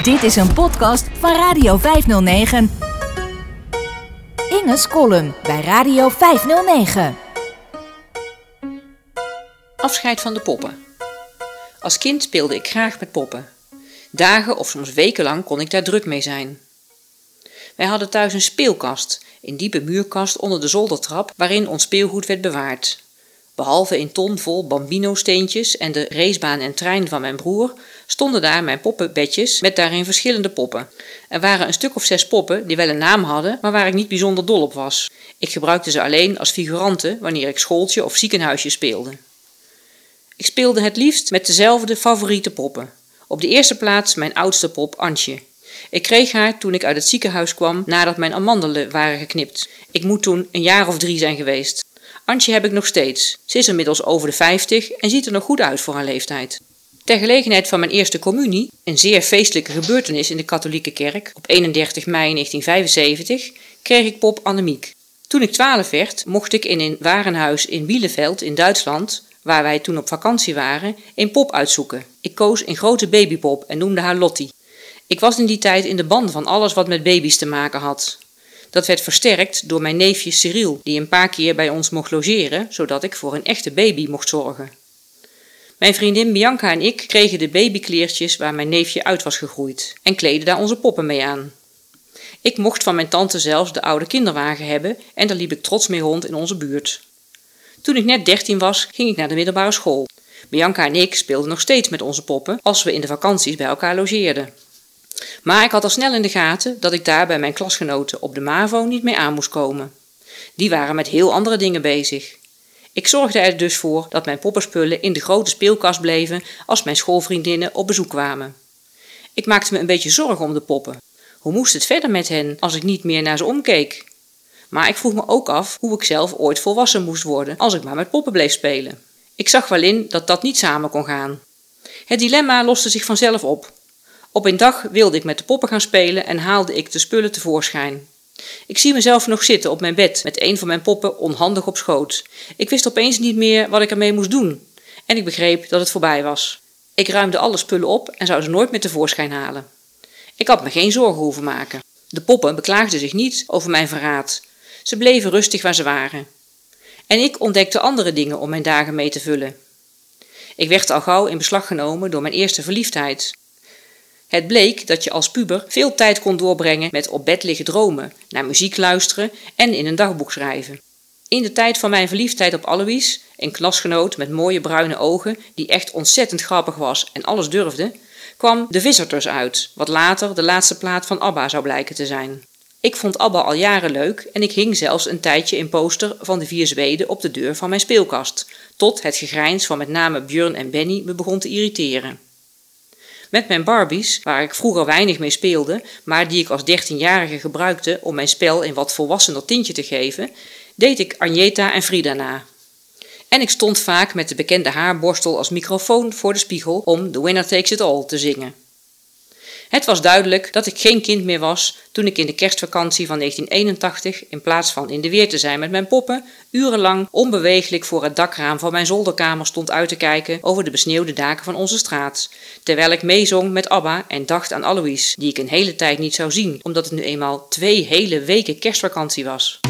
Dit is een podcast van Radio 509. Inge's column bij Radio 509. Afscheid van de poppen. Als kind speelde ik graag met poppen. Dagen of soms wekenlang kon ik daar druk mee zijn. Wij hadden thuis een speelkast, een diepe muurkast onder de zoldertrap waarin ons speelgoed werd bewaard. Behalve een ton vol bambino-steentjes en de racebaan en trein van mijn broer, stonden daar mijn poppenbedjes met daarin verschillende poppen. Er waren een stuk of zes poppen die wel een naam hadden, maar waar ik niet bijzonder dol op was. Ik gebruikte ze alleen als figuranten wanneer ik schooltje of ziekenhuisje speelde. Ik speelde het liefst met dezelfde favoriete poppen. Op de eerste plaats mijn oudste pop Antje. Ik kreeg haar toen ik uit het ziekenhuis kwam nadat mijn amandelen waren geknipt. Ik moet toen een jaar of drie zijn geweest. Antje heb ik nog steeds. Ze is inmiddels over de 50 en ziet er nog goed uit voor haar leeftijd. Ter gelegenheid van mijn eerste communie, een zeer feestelijke gebeurtenis in de katholieke kerk, op 31 mei 1975, kreeg ik pop Annemiek. Toen ik 12 werd, mocht ik in een warenhuis in Bielefeld in Duitsland, waar wij toen op vakantie waren, een pop uitzoeken. Ik koos een grote babypop en noemde haar Lottie. Ik was in die tijd in de band van alles wat met baby's te maken had. Dat werd versterkt door mijn neefje Cyril, die een paar keer bij ons mocht logeren, zodat ik voor een echte baby mocht zorgen. Mijn vriendin Bianca en ik kregen de babykleertjes waar mijn neefje uit was gegroeid en kleden daar onze poppen mee aan. Ik mocht van mijn tante zelfs de oude kinderwagen hebben en daar liep ik trots mee rond in onze buurt. Toen ik net dertien was, ging ik naar de middelbare school. Bianca en ik speelden nog steeds met onze poppen als we in de vakanties bij elkaar logeerden. Maar ik had al snel in de gaten dat ik daar bij mijn klasgenoten op de MAVO niet mee aan moest komen. Die waren met heel andere dingen bezig. Ik zorgde er dus voor dat mijn poppenspullen in de grote speelkast bleven als mijn schoolvriendinnen op bezoek kwamen. Ik maakte me een beetje zorgen om de poppen. Hoe moest het verder met hen als ik niet meer naar ze omkeek? Maar ik vroeg me ook af hoe ik zelf ooit volwassen moest worden als ik maar met poppen bleef spelen. Ik zag wel in dat dat niet samen kon gaan. Het dilemma loste zich vanzelf op. Op een dag wilde ik met de poppen gaan spelen en haalde ik de spullen tevoorschijn. Ik zie mezelf nog zitten op mijn bed met een van mijn poppen onhandig op schoot. Ik wist opeens niet meer wat ik ermee moest doen. En ik begreep dat het voorbij was. Ik ruimde alle spullen op en zou ze nooit meer tevoorschijn halen. Ik had me geen zorgen hoeven maken. De poppen beklaagden zich niet over mijn verraad. Ze bleven rustig waar ze waren. En ik ontdekte andere dingen om mijn dagen mee te vullen. Ik werd al gauw in beslag genomen door mijn eerste verliefdheid. Het bleek dat je als puber veel tijd kon doorbrengen met op bed liggen dromen, naar muziek luisteren en in een dagboek schrijven. In de tijd van mijn verliefdheid op Alois, een klasgenoot met mooie bruine ogen die echt ontzettend grappig was en alles durfde, kwam The Visitors uit, wat later de laatste plaat van ABBA zou blijken te zijn. Ik vond ABBA al jaren leuk en ik hing zelfs een tijdje een poster van de vier Zweden op de deur van mijn speelkast, tot het gegrijns van met name Björn en Benny me begon te irriteren. Met mijn Barbies, waar ik vroeger weinig mee speelde, maar die ik als dertienjarige gebruikte om mijn spel een wat volwassener tintje te geven, deed ik Agneta en Frida na. En ik stond vaak met de bekende haarborstel als microfoon voor de spiegel om The Winner Takes It All te zingen. Het was duidelijk dat ik geen kind meer was toen ik in de kerstvakantie van 1981, in plaats van in de weer te zijn met mijn poppen, urenlang onbeweeglijk voor het dakraam van mijn zolderkamer stond uit te kijken over de besneeuwde daken van onze straat, terwijl ik meezong met ABBA en dacht aan Alois, die ik een hele tijd niet zou zien, omdat het nu eenmaal twee hele weken kerstvakantie was.